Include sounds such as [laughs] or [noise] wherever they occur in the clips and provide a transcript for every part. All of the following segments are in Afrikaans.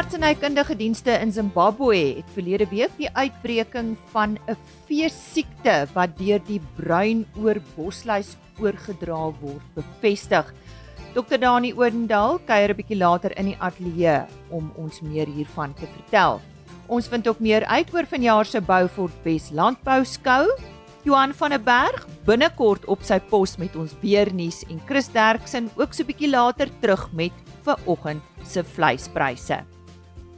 Veeartsenykundige dienste in Zimbabwe het verlede week die uitbreking van 'n veesiekte wat deur die bruinoor bosluis oorgedra word bevestig. Dr Dani Odendaal kuier 'n bietjie later in die ateljee om ons meer hiervan te vertel. Ons vind ook meer uit oor vanjaar se Beaufort Wes Landbou Skou. Johan van der Berg binnekort op sy pos met ons weer nuus en Chris Derksen ook so 'n bietjie later terug met vir oggend se vleispryse.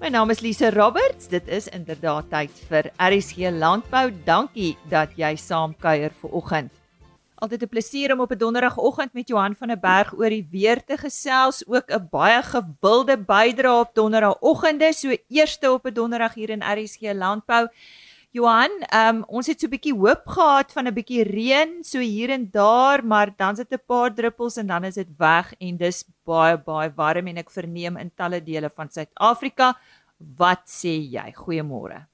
My naam is Lise Roberts. Dit is inderdaad tyd vir RSG Landbou. Dankie dat jy saamkuier vir oggend. Altyd 'n plesier om op 'n donderdagoggend met Johan van der Berg oor die weer te gesels, ook 'n baie gewilde bydrae op donderdagoggende, so eerste op 'n donderdag hier in RSG Landbou. Johan, um, ons het so 'n bietjie hoop gehad van 'n bietjie reën so hier en daar, maar dan sit 'n paar druppels en dan is dit weg en dis baie baie warm en ek verneem in talle dele van Suid-Afrika. Wat sê jy? Goeiemôre.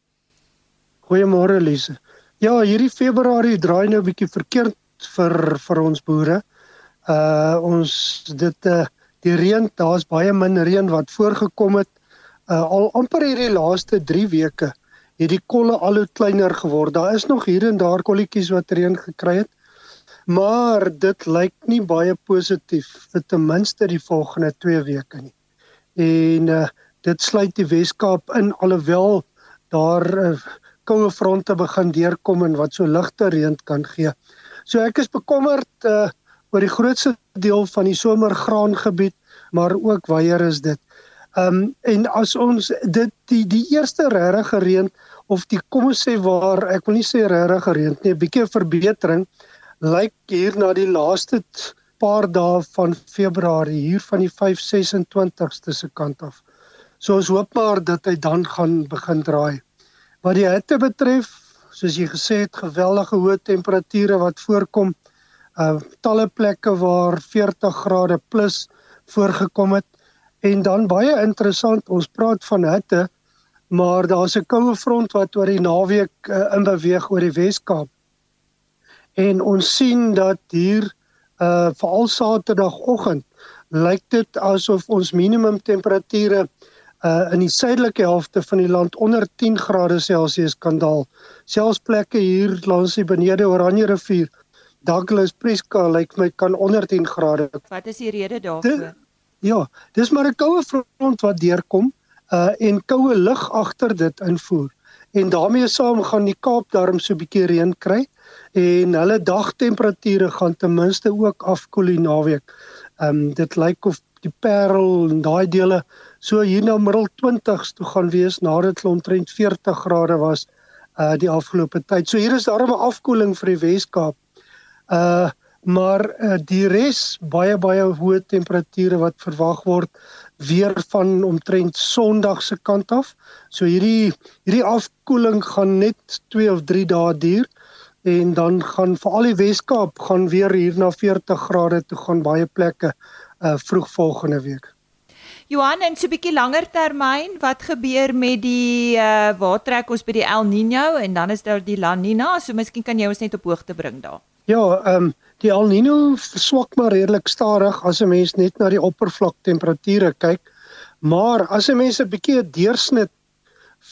Goeiemôre Lise. Ja, hierdie Februarie draai nou 'n bietjie verkeerd vir vir ons boere. Uh ons dit uh die reën, daar's baie min reën wat voorgekom het. Uh al amper hierdie laaste 3 weke het die kolle al hoe kleiner geword. Daar is nog hier en daar kolletjies wat reën gekry het. Maar dit lyk nie baie positief vir ten minste die volgende 2 weke nie. En uh dit sluit die Wes-Kaap in alhoewel daar uh, koue fronte begin deurkom en wat so ligte reën kan gee. So ek is bekommerd uh oor die grootste deel van die somergraangebied, maar ook weier is dit. Um en as ons dit die die eerste regte reën of die kom ons sê waar ek wil nie sê regte reën nie, 'n bietjie verbetering lyk hier na die laaste paar dae van Februarie hier van die 526ste se kant af. So ons hoop maar dat hy dan gaan begin draai. Wat die hitte betref, soos jy gesê het geweldige hoë temperature wat voorkom uh talle plekke waar 40 grade plus voorgekom het en dan baie interessant ons praat van hitte maar daar's 'n koue front wat oor die naweek uh, in beweeg oor die Wes-Kaap en ons sien dat hier uh veral Saterdagoggend lyk dit asof ons minimum temperature uh in die suidelike helfte van die land onder 10 grade Celsius kan daal. Selfs plekke hier langs die benede Oranje rivier, Douglas Preska lyk my kan onder 10 grade. Wat is die rede daarvoor? Ja, dis maar 'n koue front wat deurkom uh en koue lug agter dit invoer. En daarmee saam gaan die Kaap darm so 'n bietjie reën kry en hulle dagtemperature gaan ten minste ook afkoel die naweek. Um dit lyk of die Parel en daai dele so hier na middel 20s toe gaan wees nadat dit omtrent 40 grade was uh die afgelope tyd. So hier is daar 'n afkoeling vir die Wes-Kaap. Uh maar uh, die res baie baie hoë temperature wat verwag word weer van omtrent Sondag se kant af. So hierdie hierdie afkoeling gaan net 2 of 3 dae duur en dan gaan veral die Wes-Kaap gaan weer hier na 40 grade toe gaan baie plekke uh vroeg volgende week. Johan, en so 'n bietjie langer termyn, wat gebeur met die uh waar trek ons by die El Niño en dan is daar die La Niña, so miskien kan jy ons net op hoogte bring daar. Ja, ehm um, die El Niño swak maar redelik stadig as 'n mens net na die oppervlaktemperature kyk. Maar as 'n mens 'n bietjie 'n deursnit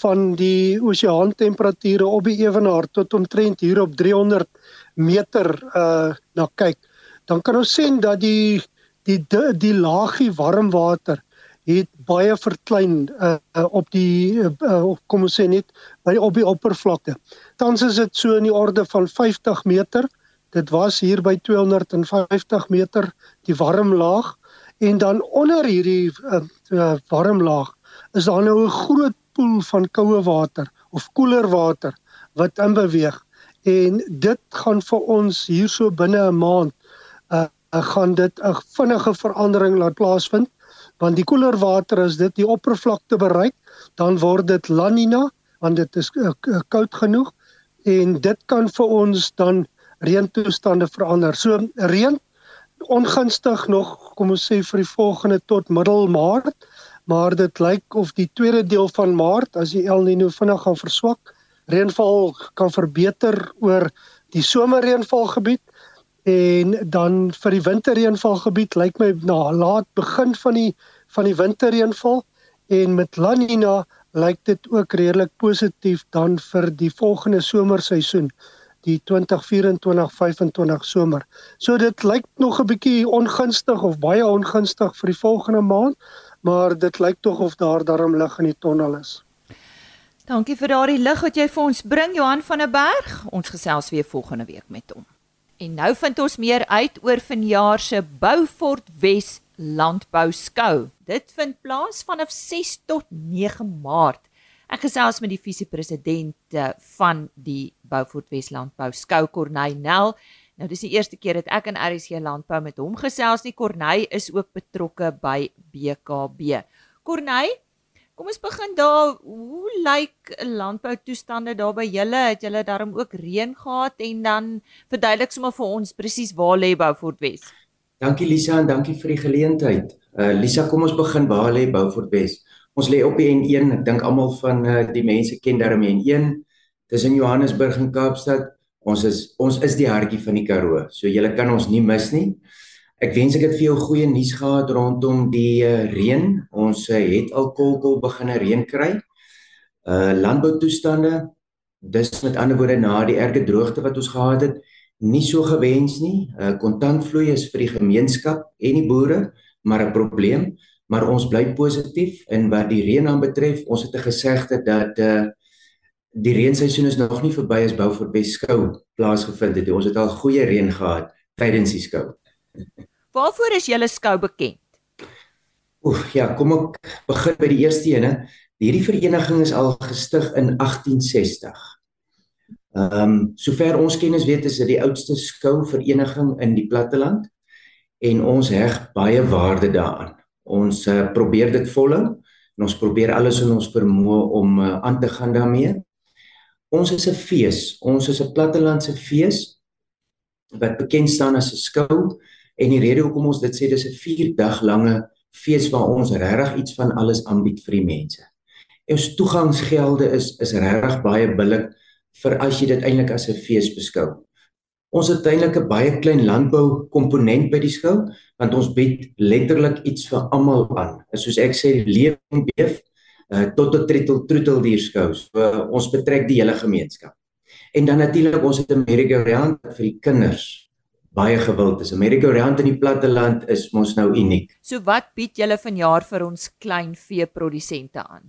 van die oseaantemperature op die ewenaar tot omtrent hier op 300 meter uh na kyk, dan kan ons sien dat die die die, die laagie warm water het baie verklein uh, op die uh, kom ons sê net by op die oppervlakte. Tans is dit so in die orde van 50 meter. Dit was hier by 250 meter die warm laag en dan onder hierdie uh, uh, warm laag is daar nou 'n groot poel van koue water of koeler water wat in beweeg en dit gaan vir ons hierso binne 'n maand uh, gaan dit 'n vinnige verandering laat plaasvind want die koeler water as dit die oppervlakte bereik dan word dit La Nina want dit is uh, koud genoeg en dit kan vir ons dan reëntoestande verander. So reën ongunstig nog kom ons sê vir die volgende tot middel Maart maar dit lyk of die tweede deel van Maart as die El Niño vinnig gaan verswak reënval kan verbeter oor die somerreënvalgebied en dan vir die winterreënvalgebied lyk my na laat begin van die van die winterreënval en met La Nina lyk dit ook redelik positief dan vir die volgende somerseisoen die 2024-25 somer. So dit lyk nog 'n bietjie ongunstig of baie ongunstig vir die volgende maand, maar dit lyk tog of daar darm lig in die tonnel is. Dankie vir daardie lig wat jy vir ons bring Johan van der Berg. Ons gesels weer volgende week met hom. En nou vind ons meer uit oor vanjaar se Beaufort Wes Landbou Skou. Dit vind plaas vanaf 6 tot 9 Maart. Ek gesels met die visiepresident van die Beaufort Wes Landbou Skou Corneil Nel. Nou dis die eerste keer dat ek in RC Landbou met hom gesels. Nie Corneil is ook betrokke by BKB. Corneil, kom ons begin daar. Hoe lyk landbou toestande daar by julle? Het julle daarom ook reën gehad en dan verduidelik sommer vir ons presies waar lê Beaufort Wes? Dankie Lisa en dankie vir die geleentheid. Uh Lisa, kom ons begin waar lê Beaufort Wes? Ons lê op die N1. Ek dink almal van uh, die mense ken daarmee N1 tussen Johannesburg en Kaapstad. Ons is ons is die hartjie van die Karoo. So jy kan ons nie mis nie. Ek wens ek het vir jou goeie nuus gehad rondom die uh, reën. Ons uh, het al kolkol begin reën kry. Uh landboutoestande dis met ander woorde na die erge droogte wat ons gehad het, nie so gewens nie. Uh kontantvloei is vir die gemeenskap en die boere maar 'n probleem maar ons bly positief en wat die reën aan betref, ons het 'n gesegde dat uh, die reenseisoen is nog nie verby as vir beskou plaasgevind het. Ons het al goeie reën gehad tydens die skou. Waarvoor is julle skou bekend? Oef, ja, kom ek begin by die eerste ene. Hierdie vereniging is al gestig in 1860. Ehm, um, sover ons kennis weet, is dit die oudste skou vereniging in die platteland en ons heg baie waarde daaraan. Ons uh, probeer dit volhou en ons probeer alles in ons vermoë om uh, aan te gaan daarmee. Ons is 'n fees. Ons is 'n plattelandse fees wat bekend staan as 'n skou en die rede hoekom ons dit sê dis 'n 4 dag lange fees waar ons regtig iets van alles aanbied vir die mense. Ons toegangsgelde is is regtig baie billik vir as jy dit eintlik as 'n fees beskou. Ons het eintlik 'n baie klein landbou komponent by die skou want ons bied letterlik iets vir almal aan. Soos ek sê lewing beef uh, tot 'n troetel troetel dier skou. So ons betrek die hele gemeenskap. En dan natuurlik ons het 'n merry-go-round vir die kinders baie gewild is. Amerika-Oriënt in die platte land is mos nou uniek. So wat bied julle vanjaar vir ons klein veeprodusente aan?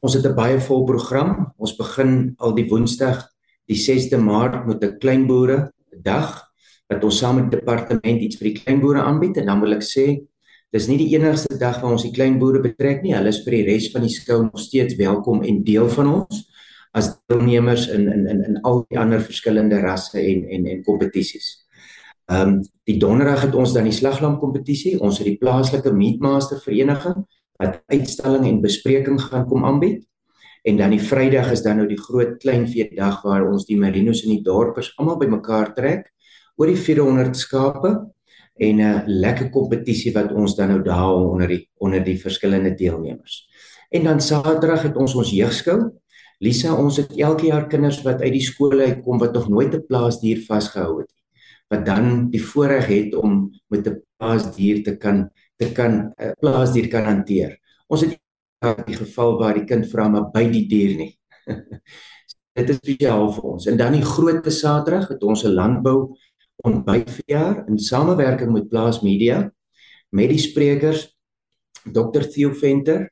Ons het 'n baie vol program. Ons begin al die Woensdag die 6de Maart met 'n kleinboere dag wat ons saam met departement iets vir die kleinboere aanbied en dan wil ek sê dis nie die enigste dag waar ons die kleinboere betrek nie. Hulle is vir die res van die skou nog steeds welkom en deel van ons as deelnemers in in in in al die ander verskillende rasse en en en kompetisies. Ehm um, die donderdag het ons dan die slaglam kompetisie. Ons het die plaaslike meatmaster vereniging wat uitstalling en bespreking gaan kom aanbied. En dan die Vrydag is dan nou die groot kleinvee dag waar ons die merinos in die dorpers almal bymekaar trek oor die 400 skape en 'n lekker kompetisie wat ons dan nou daar onder die onder die verskillende deelnemers. En dan Saterdag het ons ons jeugskou. Lisa, ons het elke jaar kinders wat uit die skole uitkom wat nog nooit 'n plaasdier vasgehou het. Wat dan die voorreg het om met 'n plaasdier te kan te kan 'n plaasdier kan hanteer. Ons het die geval waar die kind vra maar by die dier nie. [laughs] Dit is spesiaal vir ons. En dan die groot Saterdag het ons 'n landbou ontbyt vir jaar in samewerking met Plaas Media met die sprekers Dr Theo Venter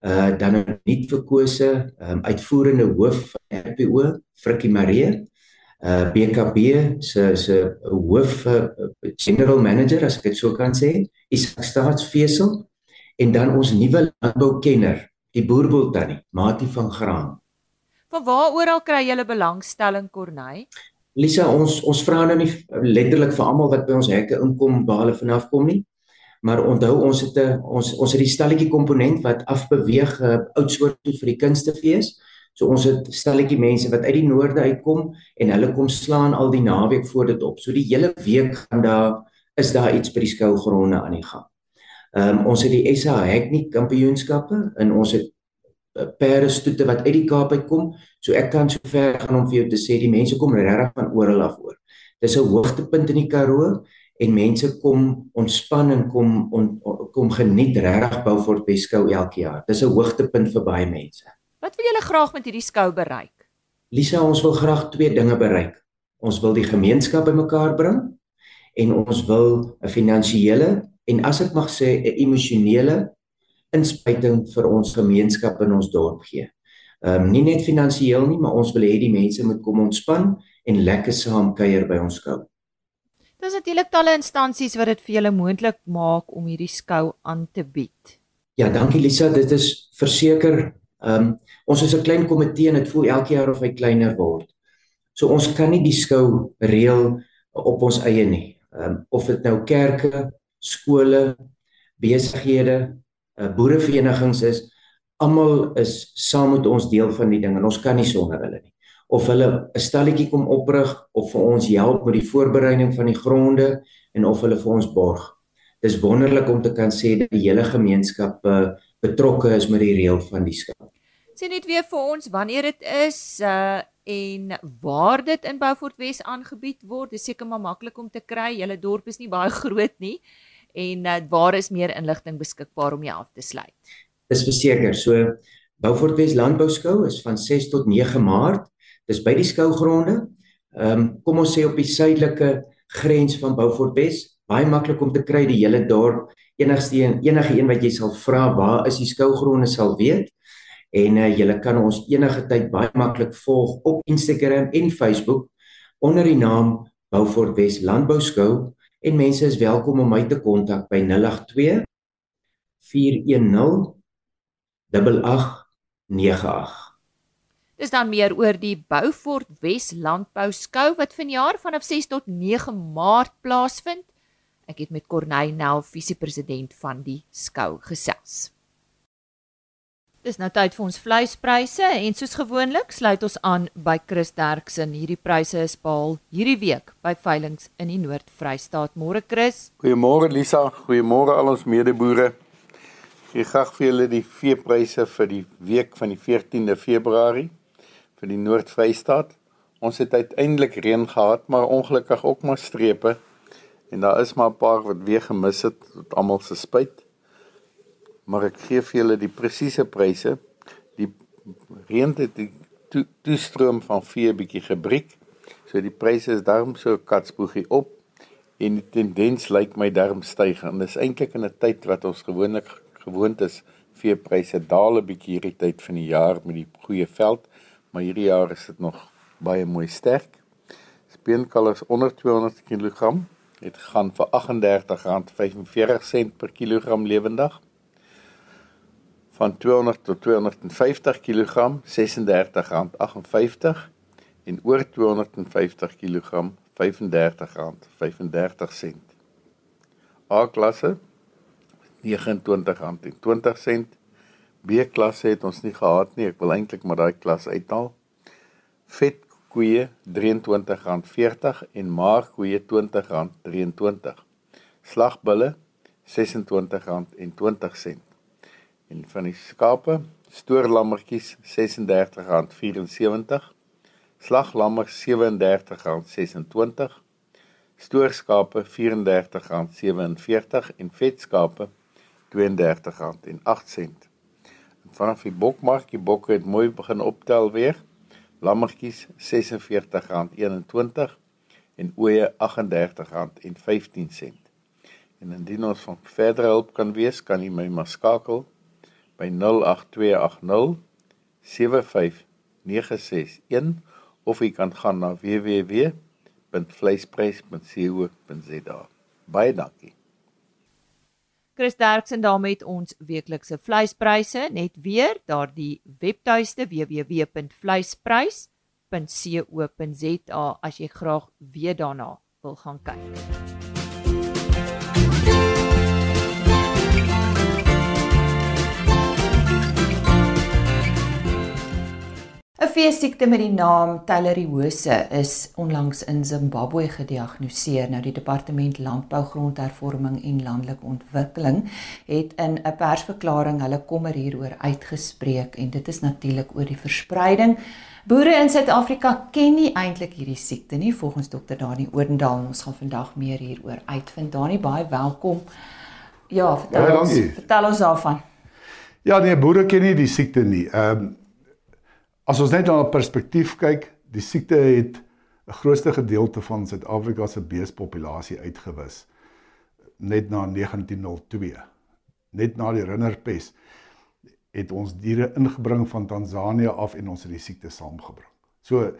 uh dan 'n nuut verkose um, uitvoerende hoof van RPO Frikkie Marie uh BKB se se hoof uh, general manager as ek dit so kan sê is staatsvesel en dan ons nuwe landboukenner die boerboel tannie Mati van Graan Van waar oral kry jy belangstelling Corneille Lisa, ons ons vra nou nie letterlik vir almal wat by ons hekke inkom waar hulle vanaf kom nie. Maar onthou ons het 'n ons ons het die stalletjie komponent wat afbeweeg uh, oudsoort toe vir die kunstefees. So ons het stalletjie mense wat uit die noorde uitkom en hulle kom slaan al die naweek voor dit op. So die hele week gaan daar is daar iets by die skougronde aan die gang. Ehm um, ons het die SA Hackney kampioenskappe en ons het perde stoete wat uit die Kaap uitkom. So ek kan so ver gaan om vir jou te sê die mense kom regtig van oral af oor. Dis 'n hoogtepunt in die Karoo en mense kom ontspan en kom on, kom geniet regtig Beaufort Weskou elke jaar. Dis 'n hoogtepunt vir baie mense. Wat wil julle graag met hierdie skou bereik? Lisa, ons wil graag twee dinge bereik. Ons wil die gemeenskap bymekaar bring en ons wil 'n finansiële en as ek mag sê 'n emosionele inspuiting vir ons gemeenskap in ons dorp gee. Ehm um, nie net finansiëel nie, maar ons wil hê die mense moet kom ontspan en lekker saam kuier by ons skou. Dis natuurlik talle instansies wat dit vir julle moontlik maak om hierdie skou aan te bied. Ja, dankie Lisa, dit is verseker ehm um, ons is 'n klein komitee en dit voel elke jaar of hy kleiner word. So ons kan nie die skou reël op ons eie nie. Ehm um, of dit nou kerke, skole, besighede, uh, boereverenigings is, almal is saam met ons deel van die ding en ons kan nie sonder hulle nie. Of hulle 'n stalletjie kom oprig of vir ons help met die voorbereiding van die gronde en of hulle vir ons borg. Dis wonderlik om te kan sê dat die hele gemeenskap uh, betrokke is met die reël van die skap. Sê net weer vir ons wanneer dit is uh en waar dit in Beaufort Wes aangebied word. Dis seker maar maklik om te kry. Julle dorp is nie baie [laughs] groot nie en uh, waar is meer inligting beskikbaar om jou af te sluit? Dis verseker. So Beaufort Wes Landbouskou is van 6 tot 9 Maart. Dis by die skougronde. Ehm um, kom ons sê op die suidelike grens van Beaufort Wes, baie maklik om te kry die hele dorp. Enigste een, enige een wat jy sal vra waar is die skougronde sal weet. En uh, jy kan ons enige tyd baie maklik volg op Instagram en Facebook onder die naam Beaufort Wes Landbouskou en mense is welkom om my te kontak by 082 410 8898. Dis dan meer oor die Beaufort Wes Landbou Skou wat vanjaar vanaf 6 tot 9 Maart plaasvind. Ek het met Corneille Nel, visiepresident van die skou gesels. Dis nou tyd vir ons vleispryse en soos gewoonlik sluit ons aan by Chris Derksen. Hierdie pryse is behaal hierdie week by veilinge in die Noord-Vrystaat. Môre Chris. Goeiemôre Lisa, goeiemôre al ons medeboere. Ek graag vir julle die veepryse vir die week van die 14de Februarie vir die Noord-Vrystaat. Ons het uiteindelik reën gehad, maar ongelukkig ook maar strepe. En daar is maar 'n paar wat weer gemis het, tot almal se spyt maar ek gee vir julle die presiese pryse. Die reën het die toestroom van vee bietjie gebreek. So die pryse is daarom so katsboegie op en die tendens lyk my daarom styg en dis eintlik in 'n tyd wat ons gewoonlik gewoond is veepryse daal 'n bietjie hierdie tyd van die jaar met die goeie veld, maar hierdie jaar is dit nog baie mooi sterk. Speenkalvers onder 200 kg het gaan vir R38.45 per kilogram lewendig van 200 tot 250 kg R36.58 en oor 250 kg R35.35. A-klasse R29.20. B-klasse het ons nie gehad nie. Ek wil eintlik maar daai klas uithaal. Vet koeie R23.40 en maar koeie R20.23. Slagbulle R26.20 en van die skape stoorlammetjies R36.74 slaglammers R37.26 stoorskape R34.47 en vetskape R32.08 vanaf die bokmark die bokke het mooi begin optel weer lammetjies R46.21 en ooe R38.15 en indien ons van verdere hulp kan wees kan jy my maar skakel 0800 by 08280 75961 of jy kan gaan na www.vleisprys.co.za. Baie dankie. Chris Derksen daarmee met ons weeklikse vleispryse net weer daardie webtuiste www.vleisprys.co.za as jy graag weer daarna wil gaan kyk. Veesiekte met die naam Theilerioose is onlangs in Zimbabwe gediagnoseer. Nou die Departement Landbou, Grondhervorming en Landelike Ontwikkeling het in 'n persverklaring hulle kommer hieroor uitgespreek en dit is natuurlik oor die verspreiding Boere in Suid-Afrika ken nie eintlik hierdie siekte nie volgens dokter Dani Oordendaal. Ons gaan vandag meer hieroor uitvind. Dani, baie welkom. Ja, vertel ja, ons vertel ons daarvan. Ja, nee, boere ken nie die siekte nie. Ehm um, as ons net na 'n perspektief kyk, die siekte het 'n grootste gedeelte van Suid-Afrika se beespopulasie uitgewis net na 1902. Net na die Rinderpes het ons diere ingebring van Tansanië af en ons het die siekte saamgebring. So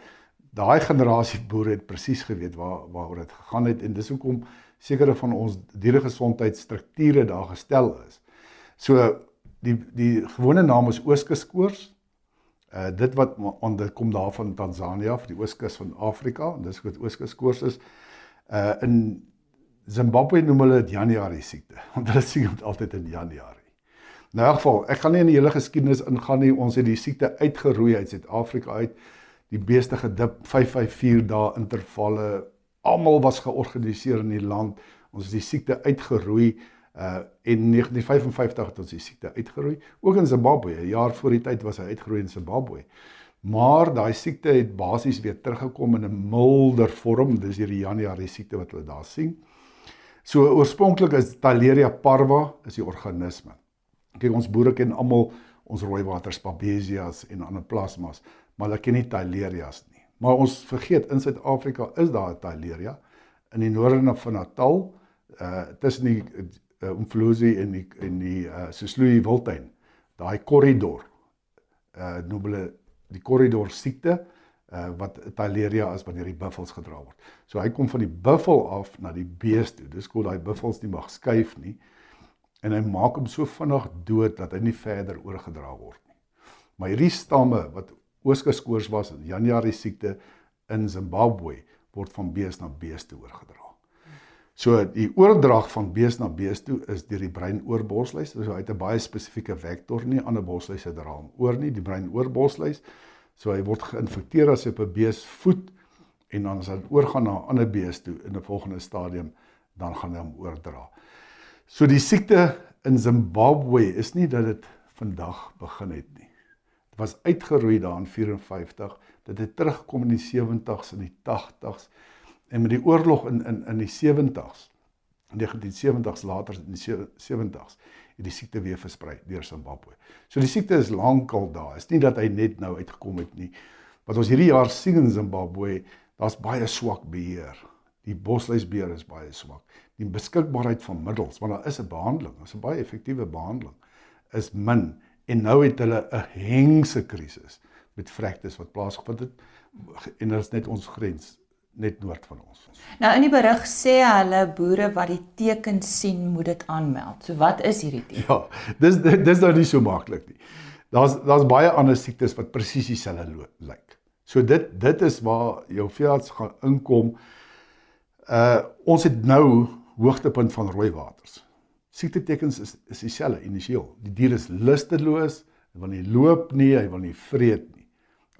daai generasie boere het presies geweet waar waaroor dit gegaan het en dis hoekom sekere van ons dieregesondheidstrukture daar gestel is. So die die gewone naam is Ooskuskoors. Uh dit wat on dit kom daar van Tansanië af, die ooskus van Afrika en dis wat Ooskuskoors is. Uh in Zimbabwe noem hulle dit Januarie siekte, [laughs] want hulle sien dit altyd in Januarie. Nou in elk geval, ek gaan nie in die hele geskiedenis ingaan nie. Ons het die siekte uitgeroei uit Suid-Afrika uit. Die beeste gedip 554 dae intervalle. Almal was georganiseer in die land. Ons het die siekte uitgeroei uh in 1955 het ons die siekte uitgeroei. Ook in Zimbabwe, 'n jaar voor die tyd was hy uitgeroei in Zimbabwe. Maar daai siekte het basies weer teruggekom in 'n milder vorm. Dis hierdie Januarie siekte wat hulle daar sien. So oorspronklik is Theileria parva is die organisme. Kyk ons boere ken almal ons rooiwater spabesias en ander plasmas, maar hulle ken nie Theilerias nie. Maar ons vergeet in Suid-Afrika is daar 'n Theileria in die noorde van Natal, uh tussen die uh, Umflozi en die en die uh, Sosluyi Wildtuin. Daai korridor uh noem hulle die korridor siekte uh wat Theileria is wanneer die buffels gedra word. So hy kom van die buffel af na die bees toe. Dis hoekom daai buffels nie mag skuif nie. En hy maak hom so vinnig dood dat hy nie verder oorgedra word nie. Maar hierdie stamme wat ooskuskoors was in Januarie siekte in Zimbabwe word van bees na bees toe oorgedra. So die oordrag van bees na bees toe is deur die brein-oorborsluis. So hy het 'n baie spesifieke vektor nie ander borsluise dra hom oor nie, die brein-oorborsluis. So hy word geïnfekteer as hy op 'n bees voet en dan as hy oorgaan na 'n ander bees toe in 'n volgende stadium dan gaan hy hom oordra. So die siekte in Zimbabwe is nie dat dit vandag begin het nie. Dit was uitgeroei daar in 54, dit het teruggekom in die 70s en die 80s En met die oorlog in in in die 70s, in 1970s later in die 70s, het die siekte weer versprei deur Zimbabwe. So die siekte is lankal daar. Is nie dat hy net nou uitgekom het nie. Wat ons hierdie jaar sien in Zimbabwe, daar's baie swak beheer. Die bosluisbeheer is baie swak. Die beskikbaarheid van middels, want daar is 'n behandeling, daar's 'n baie effektiewe behandeling, is min en nou het hulle 'n hengse krisis met vrektes wat plaasgevind het en dit is net ons grens net noord van ons. Nou in die berig sê hulle boere wat die tekens sien moet dit aanmeld. So wat is hierdie teken? Ja, dis dis nou nie so maklik nie. Daar's daar's baie ander siektes wat presies dieselfde lyk. So dit dit is waar jou veearts gaan inkom. Uh ons het nou hoogtepunt van rooi waters. Siektetekens is is dieselfde initieel. Die dier is lusteloos, hy wil nie loop nie, hy wil nie vreet nie.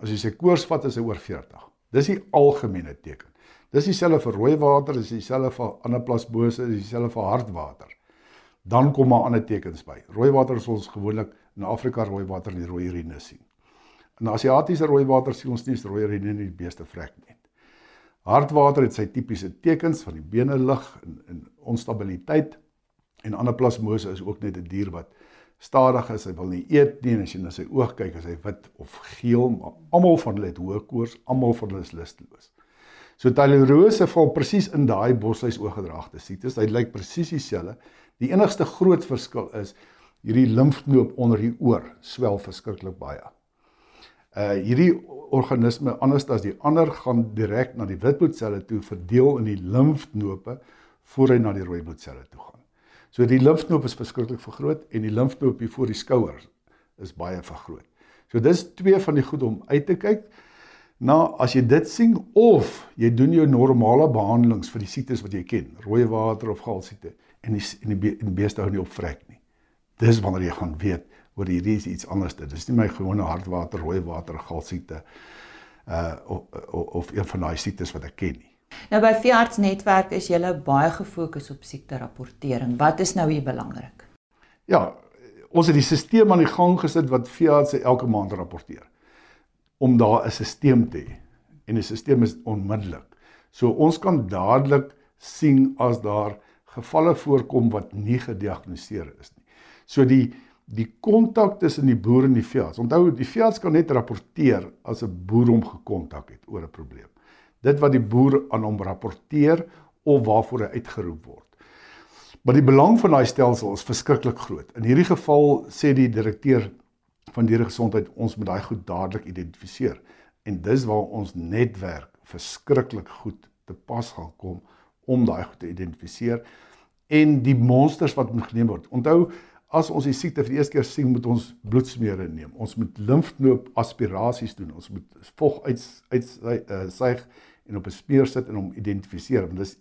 As jy sy koors vat is hy oor 40. Dis die algemene teken. Dis dieselfde vir rooi water, dis dieselfde vir anaplasmose, dis dieselfde vir hartwater. Dan kom maar ander tekens by. Rooi water is ons gewoonlik in Afrika rooi water en die rooi urine sien. In Asiatiese rooi water sien ons nie die rooi urine nie, die beeste vrek nie. Hartwater het sy tipiese tekens van die bene lig en, en onstabiliteit en anaplasmose is ook net 'n die dier wat stadig is, hy wil nie eet nie en as jy na sy oog kyk, is hy wit of geel, maar almal van hulle het hoë koors, almal van hulle is lusteloos. So Theilerose val presies in daai bosluis ooggedragte siektes. Hy lyk presies dieselfde. Die enigste groot verskil is hierdie limfknoop onder die oor swel verskriklik baie. Uh hierdie organisme anders as die ander gaan direk na die witbloedselle toe verdeel in die limfknope voor hy na die rooi bloedselle toe gaan. So die limfknoop is verskriklik vergroot en die limfknoop hier voor die skouer is baie vergroot. So dis twee van die goed om uit te kyk. Nou as jy dit sien of jy doen jou normale behandelings vir die siektes wat jy ken, rooi water of galsiekte en die en die, be, die beeste hou nie op vrek nie. Dis wanneer jy gaan weet oor hierdie is iets anders. Dit is nie my gewone hartwater, rooi water, galsiekte uh of, of, of een van daai siektes wat ek ken nie. Nou by veeartsnetwerk is julle baie gefokus op siekte rapportering. Wat is nou hier belangrik? Ja, ons het die stelsel aan die gang gesit wat veeartse elke maand rapporteer. om daar 'n stelsel te hê. En 'n stelsel is onmiddellik. So ons kan dadelik sien as daar gevalle voorkom wat nie gediagnoseer is nie. So die die kontak tussen die boer en die veearts. Onthou die veearts kan net rapporteer as 'n boer hom gekontak het oor 'n probleem. Dit wat die boer aan hom rapporteer of waarvoor hy uitgeroep word. Maar die belang van daai stelsel is verskriklik groot. In hierdie geval sê die direkteur van diere gesondheid ons moet daai goed dadelik identifiseer. En dis waar ons netwerk verskriklik goed te pas gaan kom om daai goed te identifiseer en die monsters wat moet geneem word. Onthou as ons die siekte vir die eerste keer sien, moet ons bloedsmere neem. Ons moet limfknoop aspirasies doen. Ons moet vog uit uit uh, suig en op 'n speer sit en hom identifiseer. Want dis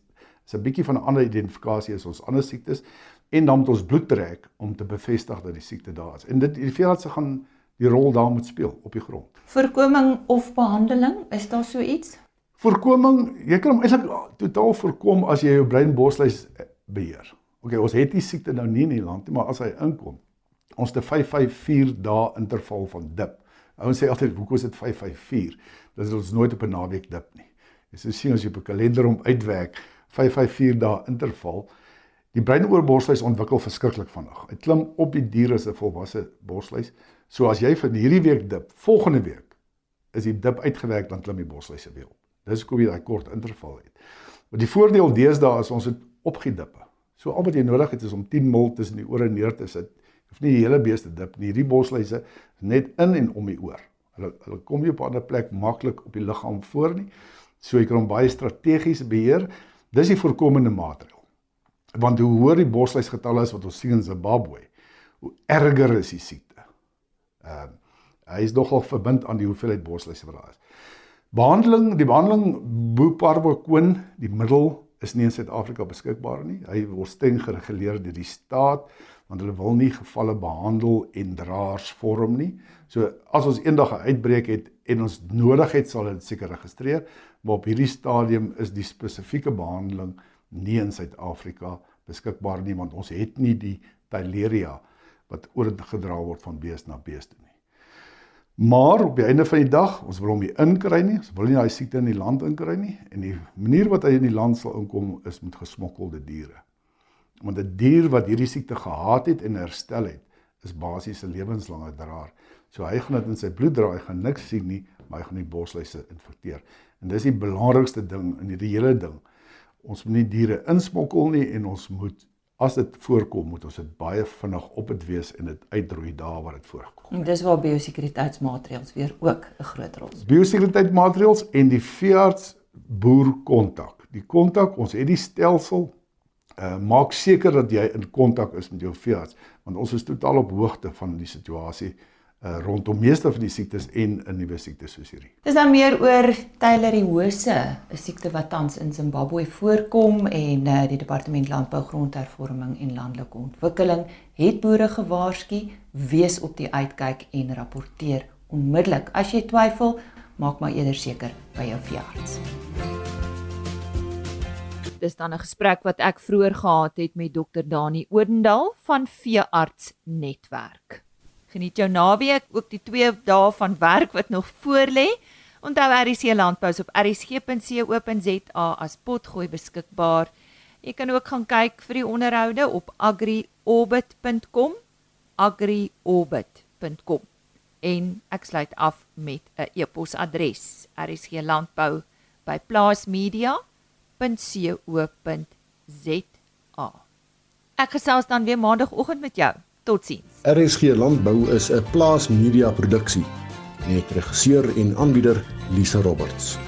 is 'n bietjie van 'n ander identifikasie as ons ander siektes en dan moet ons bloed trek om te bevestig dat die siekte daar is. En dit die veeartse gaan die rol daar moet speel op die grond. Voorkoming of behandeling, is daar so iets? Voorkoming, jy kan hom eintlik totaal voorkom as jy jou breinborsluis beheer. OK, ons het die siekte nou nie in die land nie, maar as hy inkom, ons te 554 dae interval van dip. Ouens sê altyd, "Hoekom is dit 554?" Dit is ons nooit op 'n naweek dip nie. Jy sê sien as jy op 'n kalender om uitwerk, 554 dae interval. Die breinoorborsluis ontwikkel verskriklik vinnig. Hy klim op die dier as 'n volwasse borsluis. So as jy vir hierdie week dip, volgende week is die dip uitgewerk dan klim die borsluise weer op. Dis hoekom jy daai kort interval het. Maar die voordeel deesdae is ons het opgedippe. So al wat jy nodig het is om 10 mil tussen die ore neer te sit. Jy hoef nie die hele beeste dip nie. Hierdie bosluise is net in en om die oor. Hulle hulle kom nie op 'n ander plek maklik op die liggaam voor nie. So jy kan hom baie strategies beheer. Dis die voorkomende maatreël. Want hoe hoër die bosluisgetalle is wat ons sien in Zimbabwe, hoe erger is die siekte. Ehm uh, hy is nogal verbind aan die hoeveelheid bosluise wat daar is. Behandeling, die behandeling Buparvocon, die middel is nie in Suid-Afrika beskikbaar nie. Hy word streng gereguleer deur die staat want hulle wil nie gevalle behandel en draers vorm nie. So as ons eendag 'n uitbreek het en ons nodig het, sal dit seker registreer, maar op hierdie stadium is die spesifieke behandeling nie in Suid-Afrika beskikbaar nie want ons het nie die Theileria wat oorgedra word van bees na bees toe nie. Maar op die einde van die dag, ons wil hom nie inkry nie. Ons wil nie daai siekte in die land inkry nie en die manier wat hy in die land sal inkom is met gesmokkelde diere. Want 'n die dier wat hierdie siekte gehad het en herstel het, is basies 'n lewenslange draer. So hy gaan dit in sy bloed dra, hy gaan niks sien nie, maar hy gaan die bosluise infekteer. En dis die belangrikste ding in hierdie hele ding. Ons moet nie diere insmokkel nie en ons moet as dit voorkom, moet ons dit baie vinnig op dit wees en dit uitroei daar waar dit voorkom. En dis waar biosekuriteitsmaatreëls weer ook 'n groot rol speel. Biosekuriteitsmaatreëls en die veearts boer kontak. Die kontak, ons het die stelsel uh maak seker dat jy in kontak is met jou veearts want ons is totaal op hoogte van die situasie uh, rondom meeste van die siektes en 'n nuwe siekte soos hierdie. Dis dan meer oor Theilerioose, 'n siekte wat tans in Zimbabwe voorkom en uh, die Departement Landbou, Grondhervorming en Landelike Ontwikkeling het boere gewaarsku: wees op die uitkyk en rapporteer onmiddellik. As jy twyfel, maak maar eerder seker by jou veearts. Dis dan 'n gesprek wat ek vroeër gehad het met Dr Dani Odendaal van Veearts Netwerk. Geniet jou naweek, ook die 2 dae van werk wat nog voorlê. Onthou RC Landbou op rsg.co.za as potgooi beskikbaar. Jy kan ook gaan kyk vir die onderhoude op agriorbit.com agriorbit.com en ek sluit af met 'n e-posadres rsglandbou@plaasmedia.co.za Ek gesels dan weer maandagooggend met jou. Totsiens. RSG Landbou is 'n plaasmedia produksie met regisseur en aanbieder Lise Roberts.